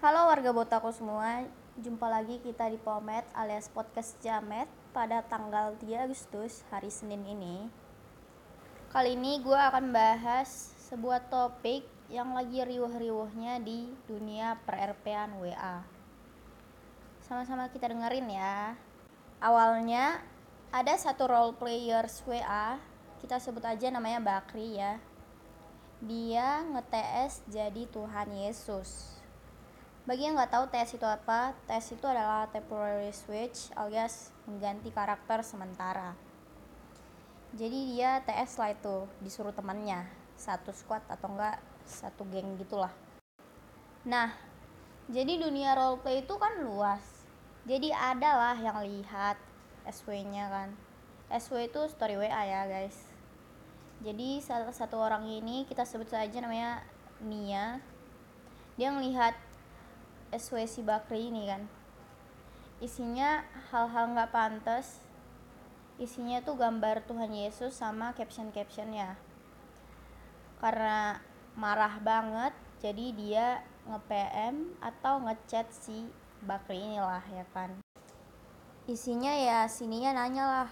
Halo warga Botaku semua, jumpa lagi kita di Pomet alias Podcast Jamet pada tanggal 3 Agustus hari Senin ini. Kali ini gue akan bahas sebuah topik yang lagi riuh-riuhnya di dunia per-RP-an WA. Sama-sama kita dengerin ya. Awalnya ada satu role players WA, kita sebut aja namanya Bakri ya. Dia nge-TS jadi Tuhan Yesus. Bagi yang nggak tahu TS itu apa, TS itu adalah temporary switch alias mengganti karakter sementara. Jadi dia TS lah itu disuruh temannya satu squad atau enggak satu geng gitulah. Nah, jadi dunia roleplay itu kan luas. Jadi ada lah yang lihat SW-nya kan. SW itu story WA ya guys. Jadi salah satu orang ini kita sebut saja namanya Nia. Dia melihat SW si Bakri ini kan. Isinya hal-hal nggak pantas. Isinya tuh gambar Tuhan Yesus sama caption-captionnya. Karena marah banget, jadi dia nge-PM atau ngechat si Bakri inilah ya kan. Isinya ya sininya nanya lah,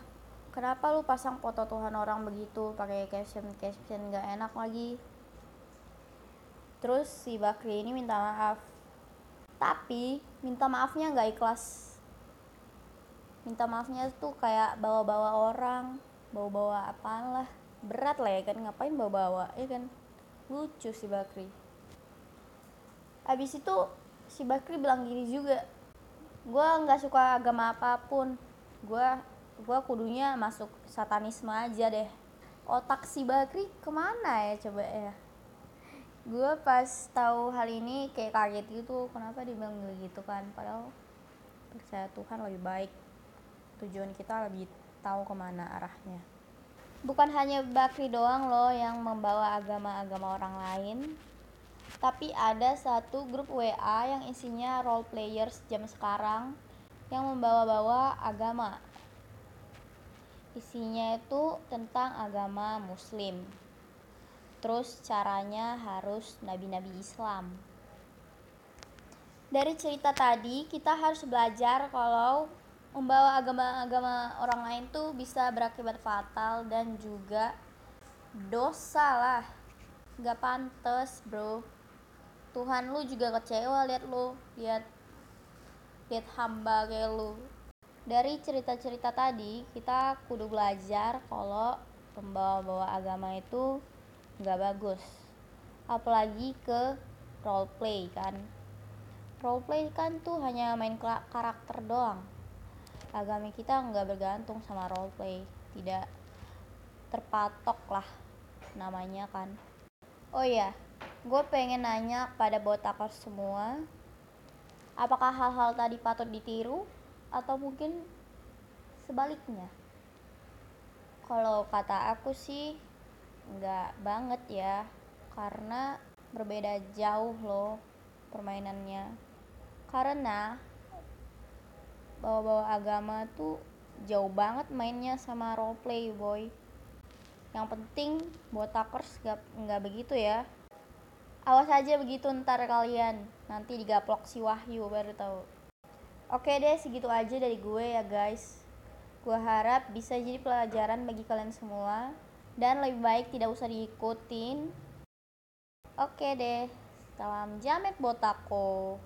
kenapa lu pasang foto Tuhan orang begitu pakai caption caption nggak enak lagi terus si Bakri ini minta maaf tapi minta maafnya nggak ikhlas. Minta maafnya tuh kayak bawa-bawa orang bawa-bawa apaan lah berat lah ya kan ngapain bawa-bawa ya kan? Lucu si Bakri. Abis itu si Bakri bilang gini juga gue nggak suka agama apa pun. Gue gue kudunya masuk satanisme aja deh. Otak si Bakri ke mana ya coba ya gue pas tahu hal ini kayak kaget gitu kenapa dia bilang gitu kan? Padahal percaya Tuhan lebih baik. Tujuan kita lebih tahu ke mana arahnya. Bukan hanya Bakri doang loh yang membawa agama-agama orang lain tapi ada satu grup WA yang isinya role players jam sekarang yang membawa-bawa agama. Isinya itu tentang agama muslim terus caranya harus nabi-nabi Islam. Dari cerita tadi kita harus belajar kalau membawa agama-agama orang lain tuh bisa berakibat fatal dan juga dosa lah. Gak pantas bro. Tuhan lu juga kecewa lihat lu. Lihat lihat hamba kayak lu. Dari cerita-cerita tadi kita kudu belajar kalau pembawa-bawa agama itu nggak bagus. Apalagi ke roleplay kan. Roleplay kan tuh hanya main karakter doang. Agama kita nggak bergantung sama roleplay. Tidak terpatok lah namanya kan. Oh iya gue pengen nanya pada botakers semua apakah hal-hal tadi patut ditiru atau mungkin sebaliknya? Kalau kata aku sih nggak banget ya karena berbeda jauh loh permainannya. Karena bawa-bawa agama tuh jauh banget mainnya sama roleplay boy. Yang penting buat takers nggak nggak begitu ya. Awas aja begitu ntar kalian. Nanti digaplok si Wahyu baru tahu. Oke deh segitu aja dari gue ya guys. Gue harap bisa jadi pelajaran bagi kalian semua dan lebih baik tidak usah diikutin. Oke deh, salam jamet botako.